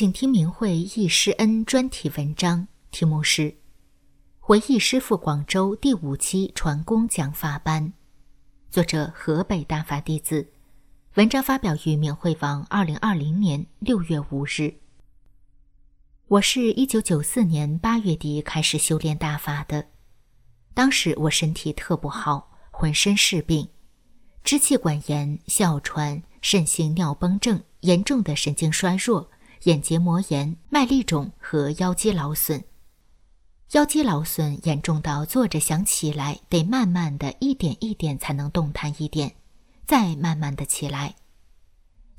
请听明慧忆师恩专题文章，题目是《回忆师父广州第五期传功讲法班》，作者河北大法弟子。文章发表于明慧网，二零二零年六月五日。我是一九九四年八月底开始修炼大法的，当时我身体特不好，浑身是病，支气管炎、哮喘、肾性尿崩症，严重的神经衰弱。眼结膜炎、麦粒肿和腰肌劳损。腰肌劳损严重到坐着想起来得慢慢的一点一点才能动弹一点，再慢慢的起来；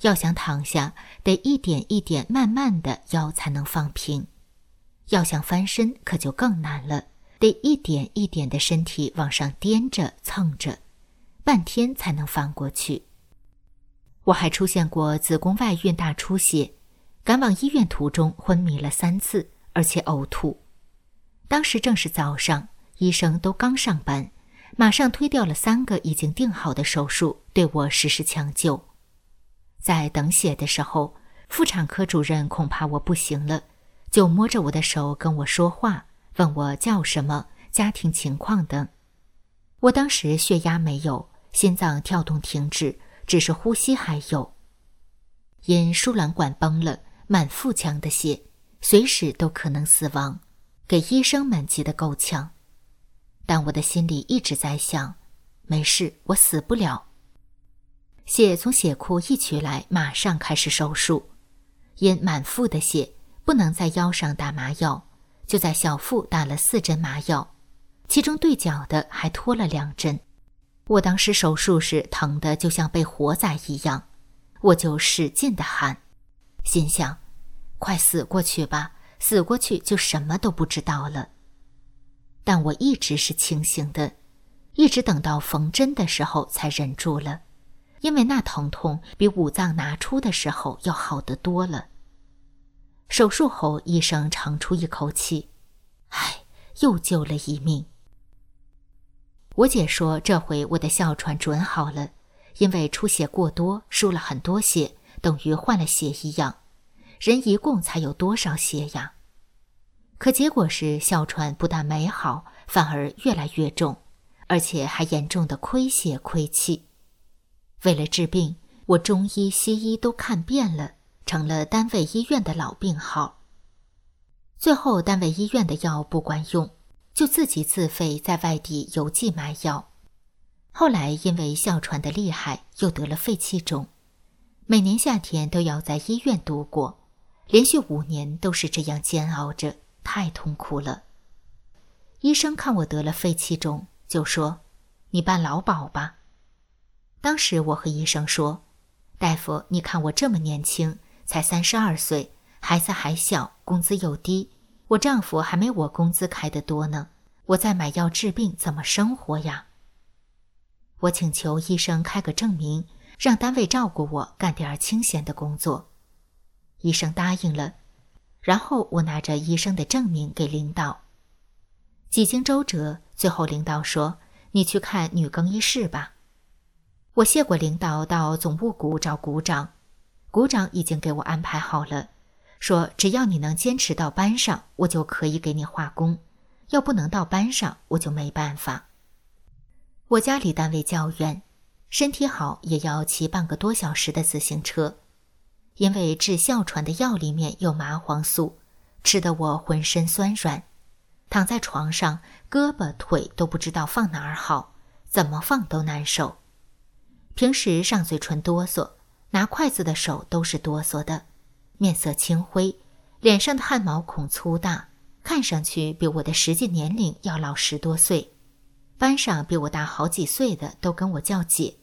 要想躺下，得一点一点慢慢的腰才能放平；要想翻身可就更难了，得一点一点的身体往上颠着蹭着，半天才能翻过去。我还出现过子宫外孕大出血。赶往医院途中昏迷了三次，而且呕吐。当时正是早上，医生都刚上班，马上推掉了三个已经定好的手术，对我实施抢救。在等血的时候，妇产科主任恐怕我不行了，就摸着我的手跟我说话，问我叫什么、家庭情况等。我当时血压没有，心脏跳动停止，只是呼吸还有。因输卵管崩了。满腹腔的血，随时都可能死亡，给医生们急得够呛。但我的心里一直在想：没事，我死不了。血从血库一取来，马上开始手术。因满腹的血，不能在腰上打麻药，就在小腹打了四针麻药，其中对角的还拖了两针。我当时手术时疼得就像被活宰一样，我就使劲的喊，心想。快死过去吧，死过去就什么都不知道了。但我一直是清醒的，一直等到缝针的时候才忍住了，因为那疼痛比五脏拿出的时候要好得多了。手术后，医生长出一口气：“唉，又救了一命。”我姐说：“这回我的哮喘准好了，因为出血过多，输了很多血，等于换了血一样。”人一共才有多少血呀？可结果是哮喘不但没好，反而越来越重，而且还严重的亏血亏气。为了治病，我中医西医都看遍了，成了单位医院的老病号。最后单位医院的药不管用，就自己自费在外地邮寄买药。后来因为哮喘的厉害，又得了肺气肿，每年夏天都要在医院度过。连续五年都是这样煎熬着，太痛苦了。医生看我得了肺气肿，就说：“你办劳保吧。”当时我和医生说：“大夫，你看我这么年轻，才三十二岁，孩子还小，工资又低，我丈夫还没我工资开得多呢，我在买药治病怎么生活呀？”我请求医生开个证明，让单位照顾我，干点清闲的工作。医生答应了，然后我拿着医生的证明给领导。几经周折，最后领导说：“你去看女更衣室吧。”我谢过领导，到总务股找股长。股长已经给我安排好了，说只要你能坚持到班上，我就可以给你化工；要不能到班上，我就没办法。我家离单位较远，身体好也要骑半个多小时的自行车。因为治哮喘的药里面有麻黄素，吃得我浑身酸软，躺在床上，胳膊腿都不知道放哪儿好，怎么放都难受。平时上嘴唇哆嗦，拿筷子的手都是哆嗦的，面色青灰，脸上的汗毛孔粗大，看上去比我的实际年龄要老十多岁，班上比我大好几岁的都跟我叫姐。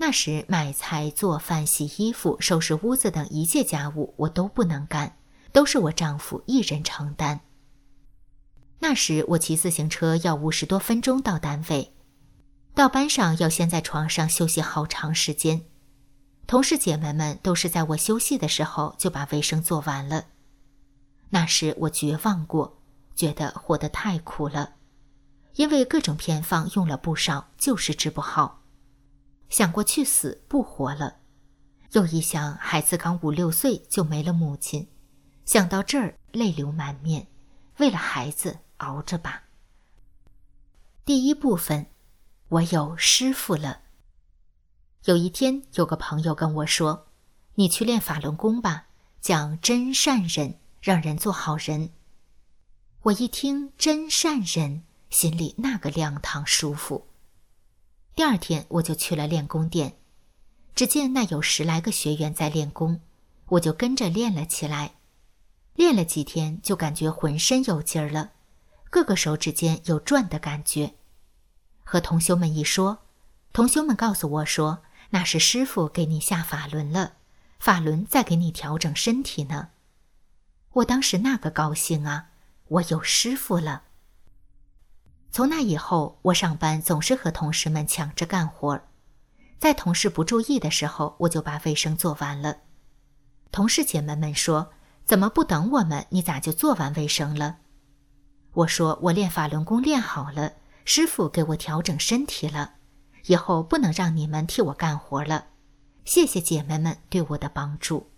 那时买菜、做饭、洗衣服、收拾屋子等一切家务我都不能干，都是我丈夫一人承担。那时我骑自行车要五十多分钟到单位，到班上要先在床上休息好长时间。同事姐妹们都是在我休息的时候就把卫生做完了。那时我绝望过，觉得活得太苦了，因为各种偏方用了不少，就是治不好。想过去死不活了，又一想孩子刚五六岁就没了母亲，想到这儿泪流满面。为了孩子熬着吧。第一部分，我有师傅了。有一天，有个朋友跟我说：“你去练法轮功吧，讲真善忍，让人做好人。”我一听真善忍，心里那个亮堂舒服。第二天我就去了练功殿，只见那有十来个学员在练功，我就跟着练了起来。练了几天，就感觉浑身有劲儿了，各个手指间有转的感觉。和同修们一说，同修们告诉我说，那是师傅给你下法轮了，法轮在给你调整身体呢。我当时那个高兴啊，我有师傅了。从那以后，我上班总是和同事们抢着干活，在同事不注意的时候，我就把卫生做完了。同事姐妹们说：“怎么不等我们？你咋就做完卫生了？”我说：“我练法轮功练好了，师傅给我调整身体了，以后不能让你们替我干活了。谢谢姐妹们对我的帮助。”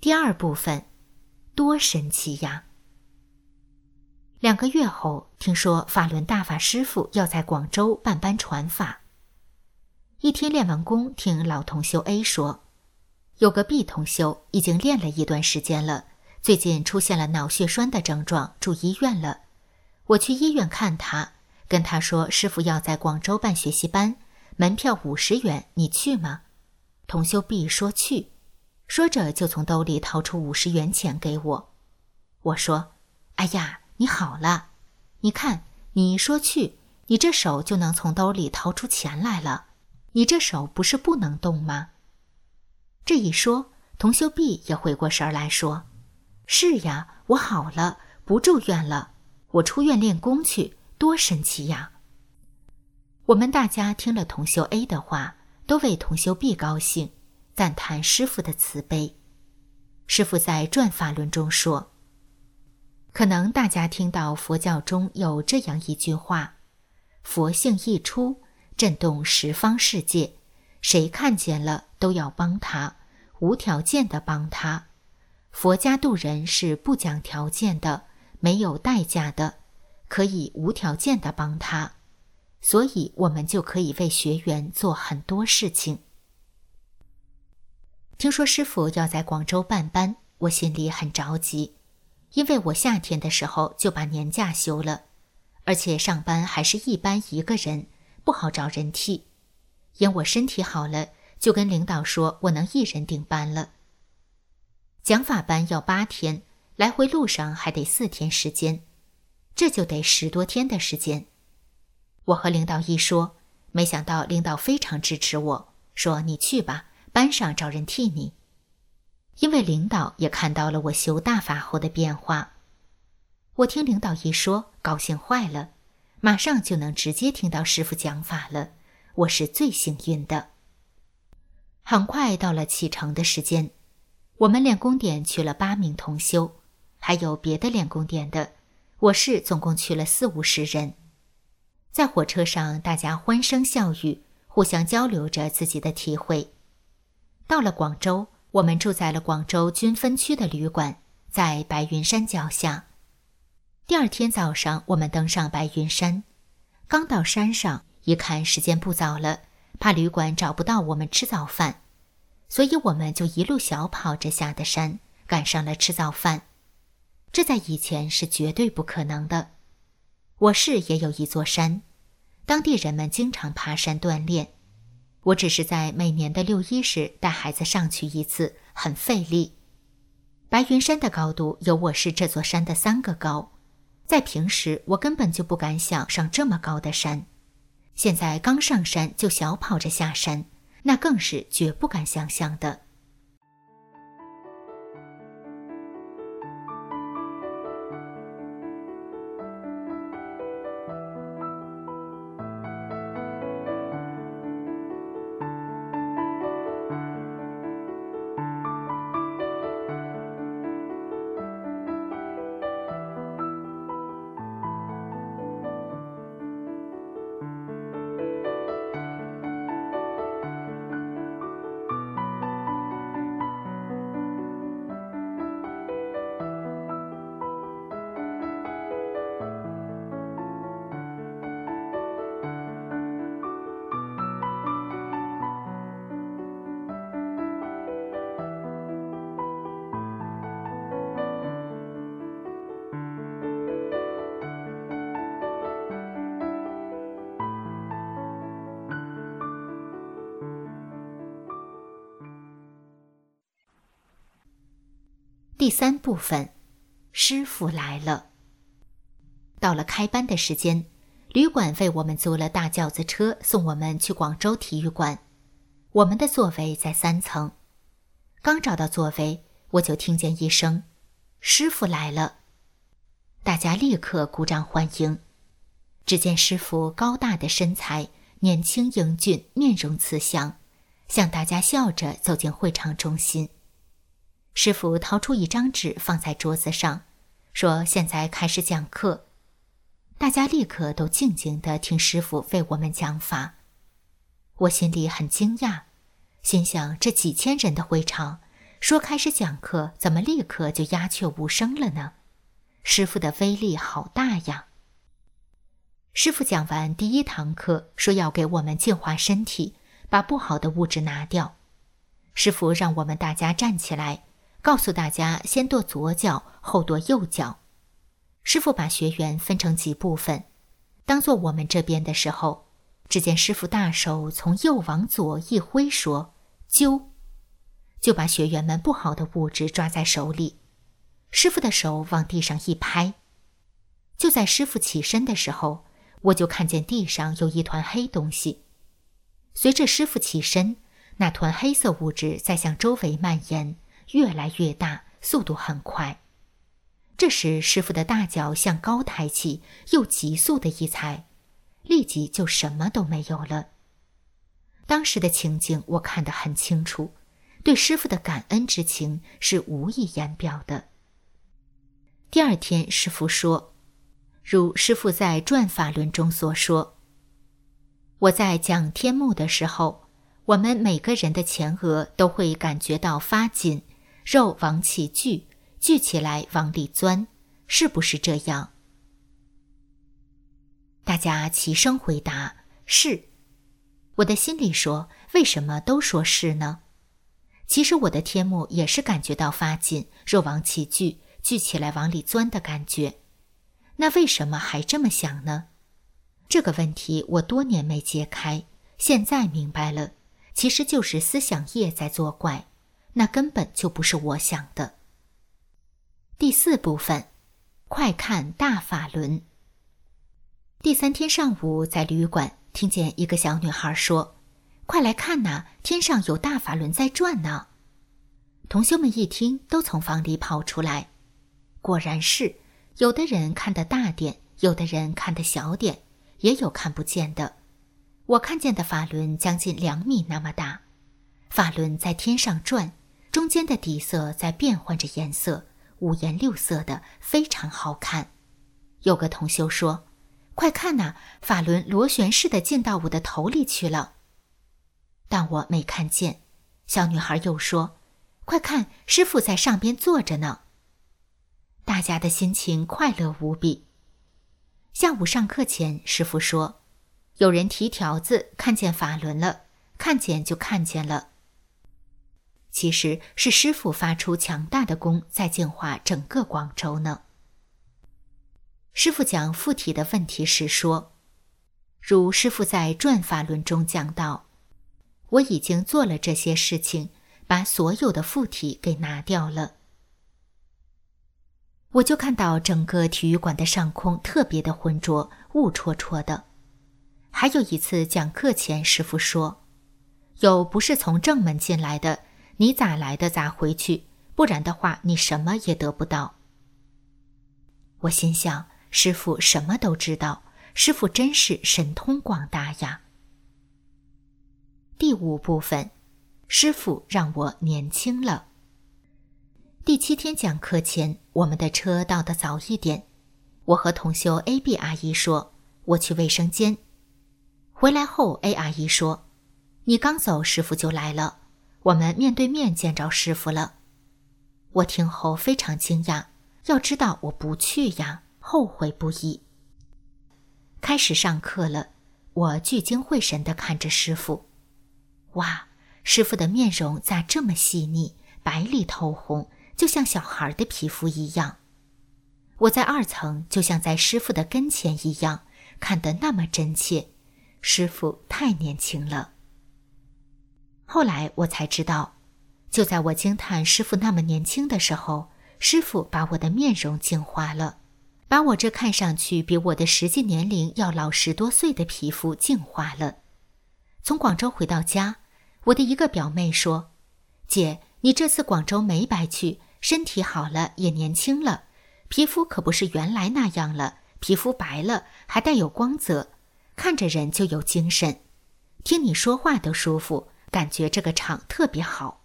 第二部分，多神奇呀！两个月后，听说法轮大法师傅要在广州办班传法。一天练完功，听老同修 A 说，有个 B 同修已经练了一段时间了，最近出现了脑血栓的症状，住医院了。我去医院看他，跟他说师傅要在广州办学习班，门票五十元，你去吗？同修 B 说去，说着就从兜里掏出五十元钱给我。我说：“哎呀。”你好了，你看，你说去，你这手就能从兜里掏出钱来了。你这手不是不能动吗？这一说，童修碧也回过神来说：“是呀，我好了，不住院了，我出院练功去，多神奇呀！”我们大家听了童修 A 的话，都为童修 B 高兴，赞叹师傅的慈悲。师傅在《转法轮》中说。可能大家听到佛教中有这样一句话：“佛性一出，震动十方世界，谁看见了都要帮他，无条件的帮他。佛家渡人是不讲条件的，没有代价的，可以无条件的帮他。所以，我们就可以为学员做很多事情。”听说师傅要在广州办班，我心里很着急。因为我夏天的时候就把年假休了，而且上班还是一班一个人，不好找人替。因我身体好了，就跟领导说我能一人顶班了。讲法班要八天，来回路上还得四天时间，这就得十多天的时间。我和领导一说，没想到领导非常支持我，说你去吧，班上找人替你。因为领导也看到了我修大法后的变化，我听领导一说，高兴坏了，马上就能直接听到师傅讲法了，我是最幸运的。很快到了启程的时间，我们练功点去了八名同修，还有别的练功点的，我是总共去了四五十人。在火车上，大家欢声笑语，互相交流着自己的体会。到了广州。我们住在了广州军分区的旅馆，在白云山脚下。第二天早上，我们登上白云山，刚到山上，一看时间不早了，怕旅馆找不到我们吃早饭，所以我们就一路小跑着下的山，赶上了吃早饭。这在以前是绝对不可能的。我市也有一座山，当地人们经常爬山锻炼。我只是在每年的六一时带孩子上去一次，很费力。白云山的高度有我市这座山的三个高，在平时，我根本就不敢想上这么高的山，现在刚上山就小跑着下山，那更是绝不敢想象的。第三部分，师傅来了。到了开班的时间，旅馆为我们租了大轿子车，送我们去广州体育馆。我们的座位在三层。刚找到座位，我就听见一声：“师傅来了！”大家立刻鼓掌欢迎。只见师傅高大的身材，年轻英俊，面容慈祥，向大家笑着走进会场中心。师傅掏出一张纸放在桌子上，说：“现在开始讲课。”大家立刻都静静地听师傅为我们讲法。我心里很惊讶，心想：这几千人的会场，说开始讲课，怎么立刻就鸦雀无声了呢？师傅的威力好大呀！师傅讲完第一堂课，说要给我们净化身体，把不好的物质拿掉。师傅让我们大家站起来。告诉大家，先跺左脚，后跺右脚。师傅把学员分成几部分，当做我们这边的时候，只见师傅大手从右往左一挥，说：“揪”，就把学员们不好的物质抓在手里。师傅的手往地上一拍，就在师傅起身的时候，我就看见地上有一团黑东西。随着师傅起身，那团黑色物质在向周围蔓延。越来越大，速度很快。这时，师傅的大脚向高抬起，又急速的一踩，立即就什么都没有了。当时的情景我看得很清楚，对师傅的感恩之情是无以言表的。第二天，师傅说：“如师傅在《转法轮》中所说，我在讲天目的时候，我们每个人的前额都会感觉到发紧。”肉往起聚，聚起来往里钻，是不是这样？大家齐声回答：“是。”我的心里说：“为什么都说是呢？”其实我的天目也是感觉到发紧，肉往起聚，聚起来往里钻的感觉。那为什么还这么想呢？这个问题我多年没解开，现在明白了，其实就是思想业在作怪。那根本就不是我想的。第四部分，快看大法轮。第三天上午，在旅馆听见一个小女孩说：“快来看呐，天上有大法轮在转呢！”同修们一听，都从房里跑出来。果然是，有的人看得大点，有的人看得小点，也有看不见的。我看见的法轮将近两米那么大，法轮在天上转。中间的底色在变换着颜色，五颜六色的，非常好看。有个同修说：“快看呐，法轮螺旋式的进到我的头里去了。”但我没看见。小女孩又说：“快看，师傅在上边坐着呢。”大家的心情快乐无比。下午上课前，师傅说：“有人提条子，看见法轮了，看见就看见了。”其实是师傅发出强大的功，在净化整个广州呢。师傅讲附体的问题时说：“如师傅在《转法轮》中讲到，我已经做了这些事情，把所有的附体给拿掉了。”我就看到整个体育馆的上空特别的浑浊，雾戳戳的。还有一次讲课前，师傅说：“有不是从正门进来的，你咋来的咋回去，不然的话你什么也得不到。”我心想，师傅什么都知道，师傅真是神通广大呀。第五部分，师傅让我年轻了。第七天讲课前，我们的车到的早一点。我和同修 A、B 阿姨说：“我去卫生间。”回来后，A 阿姨说：“你刚走，师傅就来了。我们面对面见着师傅了。”我听后非常惊讶，要知道我不去呀，后悔不已。开始上课了，我聚精会神地看着师傅。哇，师傅的面容咋这么细腻，白里透红？就像小孩的皮肤一样，我在二层就像在师傅的跟前一样，看得那么真切。师傅太年轻了。后来我才知道，就在我惊叹师傅那么年轻的时候，师傅把我的面容净化了，把我这看上去比我的实际年龄要老十多岁的皮肤净化了。从广州回到家，我的一个表妹说：“姐。”你这次广州没白去，身体好了，也年轻了，皮肤可不是原来那样了，皮肤白了，还带有光泽，看着人就有精神，听你说话都舒服，感觉这个场特别好。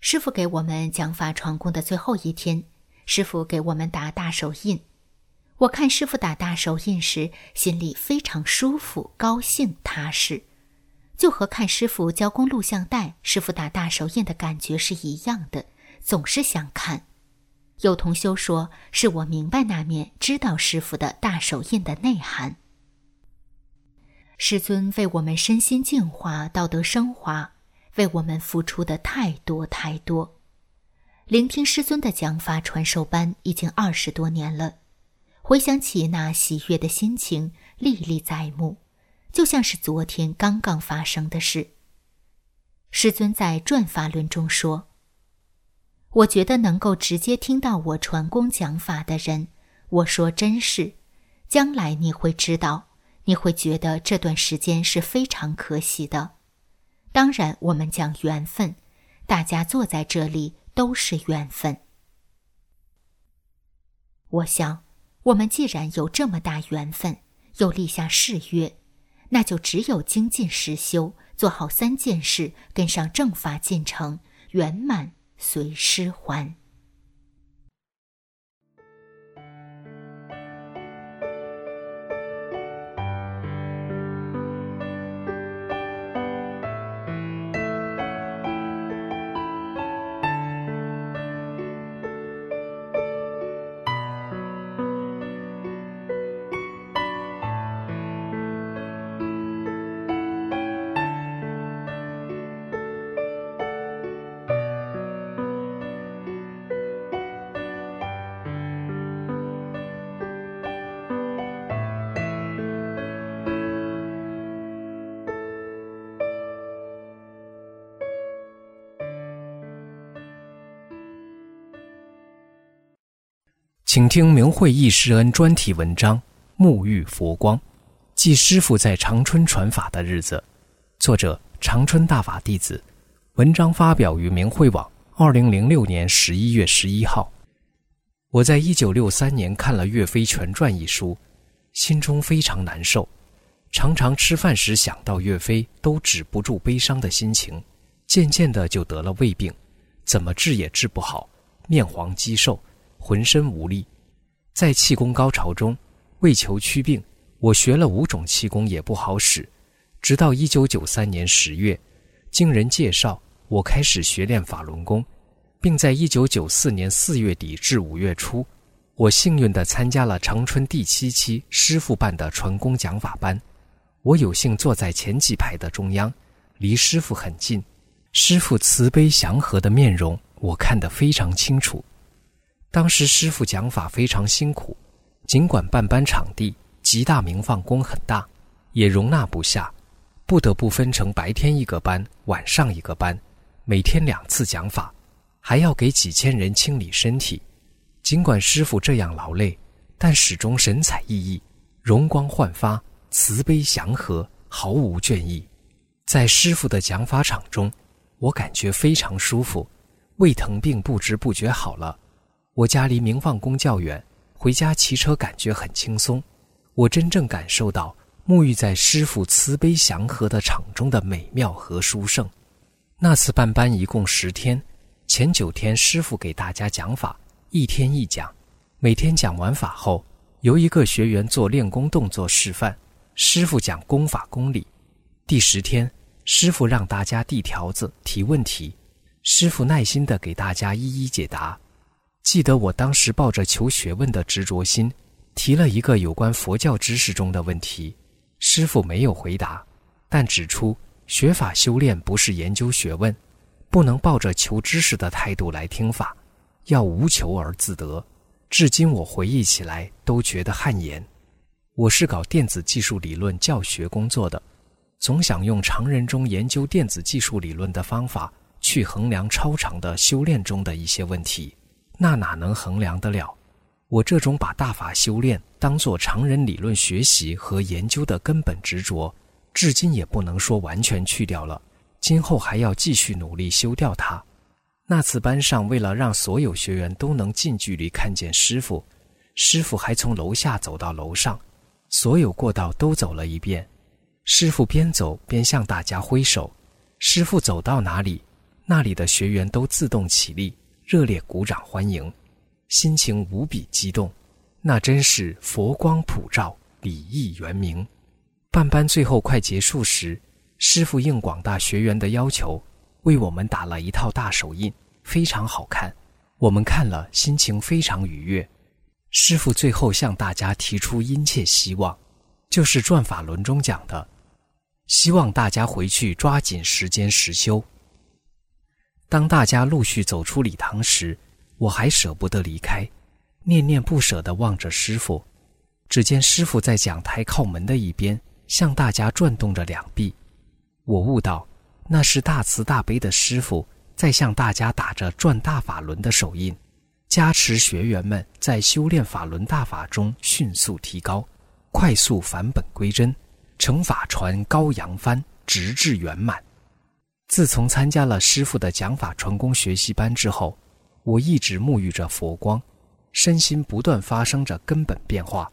师傅给我们讲法传功的最后一天，师傅给我们打大手印，我看师傅打大手印时，心里非常舒服、高兴、踏实。就和看师傅交工录像带、师傅打大手印的感觉是一样的，总是想看。有同修说，是我明白那面，知道师傅的大手印的内涵。师尊为我们身心净化、道德升华，为我们付出的太多太多。聆听师尊的讲法传授班已经二十多年了，回想起那喜悦的心情，历历在目。就像是昨天刚刚发生的事。师尊在《转法轮》中说：“我觉得能够直接听到我传功讲法的人，我说真是，将来你会知道，你会觉得这段时间是非常可喜的。当然，我们讲缘分，大家坐在这里都是缘分。我想，我们既然有这么大缘分，又立下誓约。”那就只有精进实修，做好三件事，跟上正法进程，圆满随师还。请听明慧易师恩专题文章《沐浴佛光》，记师傅在长春传法的日子。作者：长春大法弟子。文章发表于明慧网，二零零六年十一月十一号。我在一九六三年看了《岳飞全传》一书，心中非常难受，常常吃饭时想到岳飞，都止不住悲伤的心情。渐渐的就得了胃病，怎么治也治不好，面黄肌瘦。浑身无力，在气功高潮中，为求祛病，我学了五种气功也不好使。直到一九九三年十月，经人介绍，我开始学练法轮功，并在一九九四年四月底至五月初，我幸运地参加了长春第七期师傅办的传功讲法班。我有幸坐在前几排的中央，离师傅很近，师傅慈悲祥和的面容，我看得非常清楚。当时师傅讲法非常辛苦，尽管办班场地极大明放宫很大，也容纳不下，不得不分成白天一个班，晚上一个班，每天两次讲法，还要给几千人清理身体。尽管师傅这样劳累，但始终神采奕奕、容光焕发、慈悲祥和，毫无倦意。在师傅的讲法场中，我感觉非常舒服，胃疼病不知不觉好了。我家离明放宫较远，回家骑车感觉很轻松。我真正感受到沐浴在师傅慈悲祥和的场中的美妙和殊胜。那次办班一共十天，前九天师傅给大家讲法，一天一讲，每天讲完法后，由一个学员做练功动作示范，师傅讲功法功理。第十天，师傅让大家递条子提问题，师傅耐心地给大家一一解答。记得我当时抱着求学问的执着心，提了一个有关佛教知识中的问题，师傅没有回答，但指出学法修炼不是研究学问，不能抱着求知识的态度来听法，要无求而自得。至今我回忆起来都觉得汗颜。我是搞电子技术理论教学工作的，总想用常人中研究电子技术理论的方法去衡量超常的修炼中的一些问题。那哪能衡量得了？我这种把大法修炼当做常人理论学习和研究的根本执着，至今也不能说完全去掉了。今后还要继续努力修掉它。那次班上，为了让所有学员都能近距离看见师傅，师傅还从楼下走到楼上，所有过道都走了一遍。师傅边走边向大家挥手，师傅走到哪里，那里的学员都自动起立。热烈鼓掌欢迎，心情无比激动，那真是佛光普照，礼义圆明。办班最后快结束时，师傅应广大学员的要求，为我们打了一套大手印，非常好看。我们看了，心情非常愉悦。师傅最后向大家提出殷切希望，就是转法轮中讲的，希望大家回去抓紧时间实修。当大家陆续走出礼堂时，我还舍不得离开，念念不舍地望着师傅。只见师傅在讲台靠门的一边，向大家转动着两臂。我悟到，那是大慈大悲的师傅在向大家打着转大法轮的手印，加持学员们在修炼法轮大法中迅速提高，快速返本归真，乘法船高扬帆，直至圆满。自从参加了师傅的讲法传功学习班之后，我一直沐浴着佛光，身心不断发生着根本变化。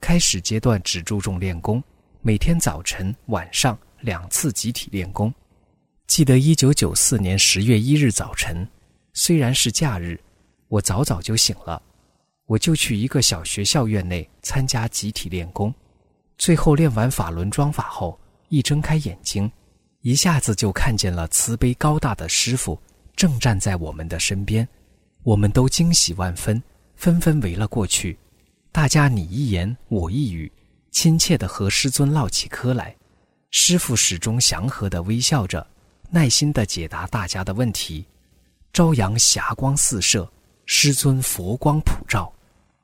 开始阶段只注重练功，每天早晨、晚上两次集体练功。记得一九九四年十月一日早晨，虽然是假日，我早早就醒了，我就去一个小学校院内参加集体练功。最后练完法轮桩法后，一睁开眼睛。一下子就看见了慈悲高大的师傅，正站在我们的身边，我们都惊喜万分，纷纷围了过去。大家你一言我一语，亲切地和师尊唠起嗑来。师傅始终祥和地微笑着，耐心地解答大家的问题。朝阳霞光四射，师尊佛光普照，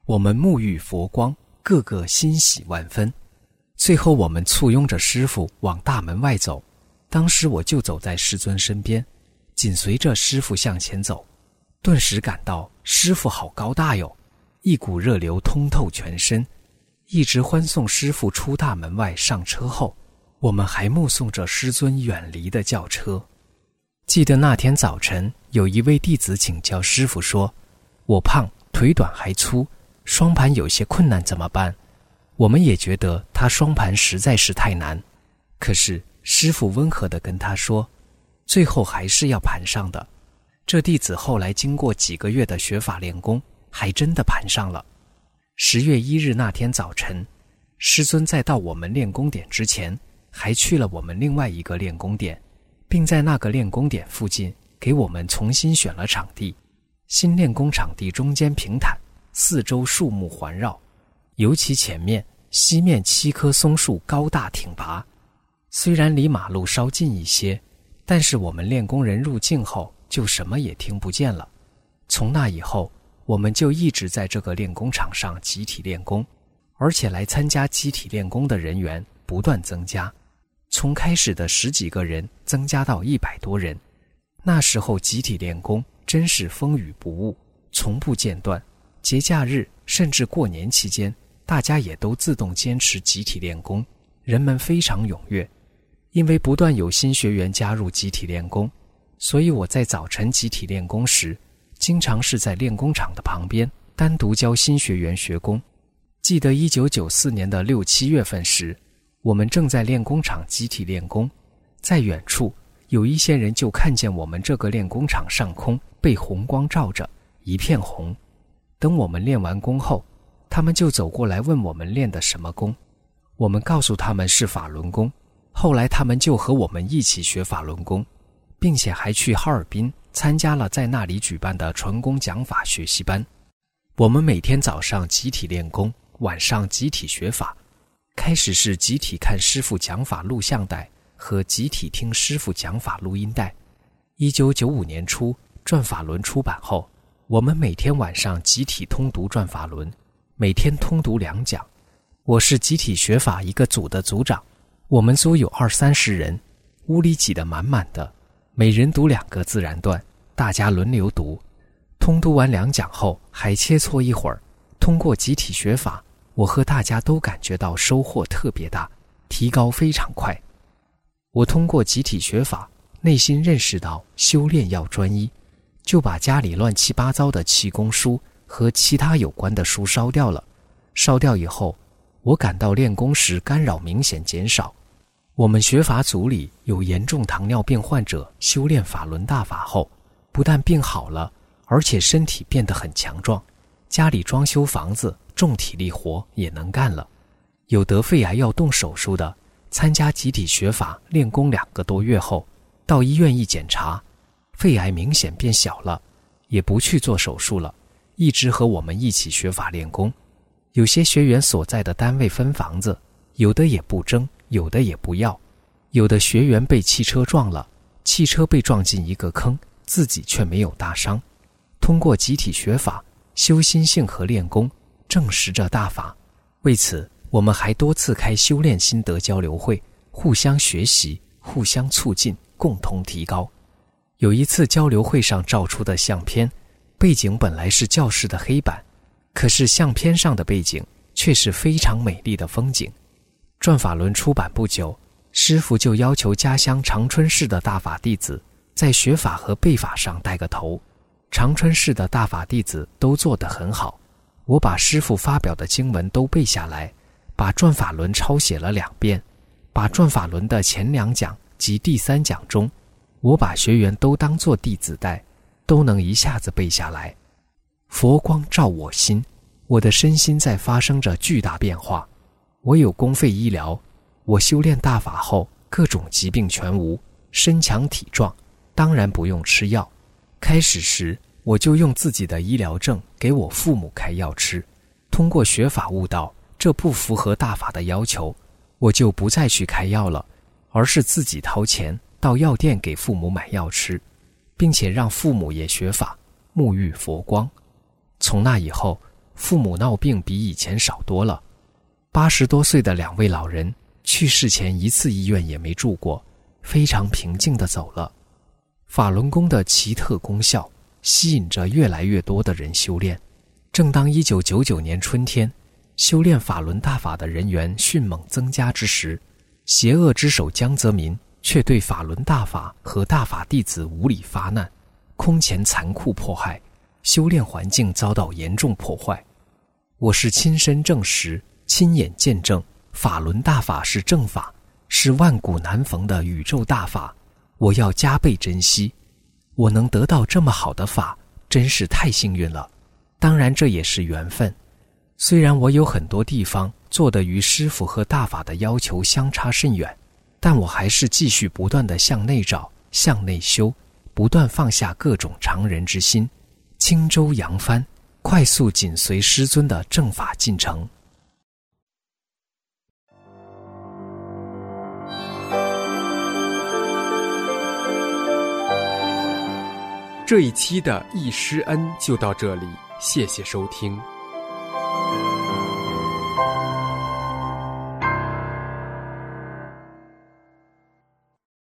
我们沐浴佛光，个个欣喜万分。最后，我们簇拥着师傅往大门外走。当时我就走在师尊身边，紧随着师傅向前走，顿时感到师傅好高大哟，一股热流通透全身。一直欢送师傅出大门外上车后，我们还目送着师尊远离的轿车。记得那天早晨，有一位弟子请教师傅说：“我胖，腿短还粗，双盘有些困难，怎么办？”我们也觉得他双盘实在是太难，可是。师傅温和地跟他说：“最后还是要盘上的。”这弟子后来经过几个月的学法练功，还真的盘上了。十月一日那天早晨，师尊在到我们练功点之前，还去了我们另外一个练功点，并在那个练功点附近给我们重新选了场地。新练功场地中间平坦，四周树木环绕，尤其前面西面七棵松树高大挺拔。虽然离马路稍近一些，但是我们练功人入境后就什么也听不见了。从那以后，我们就一直在这个练功场上集体练功，而且来参加集体练功的人员不断增加，从开始的十几个人增加到一百多人。那时候集体练功真是风雨不误，从不间断，节假日甚至过年期间，大家也都自动坚持集体练功，人们非常踊跃。因为不断有新学员加入集体练功，所以我在早晨集体练功时，经常是在练功场的旁边单独教新学员学功。记得一九九四年的六七月份时，我们正在练功场集体练功，在远处有一些人就看见我们这个练功场上空被红光照着，一片红。等我们练完功后，他们就走过来问我们练的什么功，我们告诉他们是法轮功。后来他们就和我们一起学法轮功，并且还去哈尔滨参加了在那里举办的传功讲法学习班。我们每天早上集体练功，晚上集体学法。开始是集体看师傅讲法录像带和集体听师傅讲法录音带。一九九五年初，《转法轮》出版后。我们每天晚上集体通读《转法轮》，每天通读两讲。我是集体学法一个组的组长，我们组有二三十人，屋里挤得满满的，每人读两个自然段，大家轮流读。通读完两讲后，还切磋一会儿。通过集体学法，我和大家都感觉到收获特别大，提高非常快。我通过集体学法，内心认识到修炼要专一。就把家里乱七八糟的气功书和其他有关的书烧掉了。烧掉以后，我感到练功时干扰明显减少。我们学法组里有严重糖尿病患者，修炼法轮大法后，不但病好了，而且身体变得很强壮。家里装修房子，重体力活也能干了。有得肺癌要动手术的，参加集体学法练功两个多月后，到医院一检查。肺癌明显变小了，也不去做手术了，一直和我们一起学法练功。有些学员所在的单位分房子，有的也不争，有的也不要。有的学员被汽车撞了，汽车被撞进一个坑，自己却没有大伤。通过集体学法修心性和练功，证实这大法。为此，我们还多次开修炼心得交流会，互相学习，互相促进，共同提高。有一次交流会上照出的相片，背景本来是教室的黑板，可是相片上的背景却是非常美丽的风景。转法轮出版不久，师傅就要求家乡长春市的大法弟子在学法和背法上带个头。长春市的大法弟子都做得很好，我把师傅发表的经文都背下来，把转法轮抄写了两遍，把转法轮的前两讲及第三讲中。我把学员都当做弟子带，都能一下子背下来。佛光照我心，我的身心在发生着巨大变化。我有公费医疗，我修炼大法后，各种疾病全无，身强体壮，当然不用吃药。开始时，我就用自己的医疗证给我父母开药吃。通过学法悟道，这不符合大法的要求，我就不再去开药了，而是自己掏钱。到药店给父母买药吃，并且让父母也学法，沐浴佛光。从那以后，父母闹病比以前少多了。八十多岁的两位老人去世前一次医院也没住过，非常平静地走了。法轮功的奇特功效吸引着越来越多的人修炼。正当一九九九年春天，修炼法轮大法的人员迅猛增加之时，邪恶之首江泽民。却对法轮大法和大法弟子无理发难，空前残酷迫害，修炼环境遭到严重破坏。我是亲身证实、亲眼见证，法轮大法是正法，是万古难逢的宇宙大法。我要加倍珍惜，我能得到这么好的法，真是太幸运了。当然，这也是缘分。虽然我有很多地方做得与师傅和大法的要求相差甚远。但我还是继续不断的向内找、向内修，不断放下各种常人之心，轻舟扬帆，快速紧随师尊的正法进程。这一期的一师恩就到这里，谢谢收听。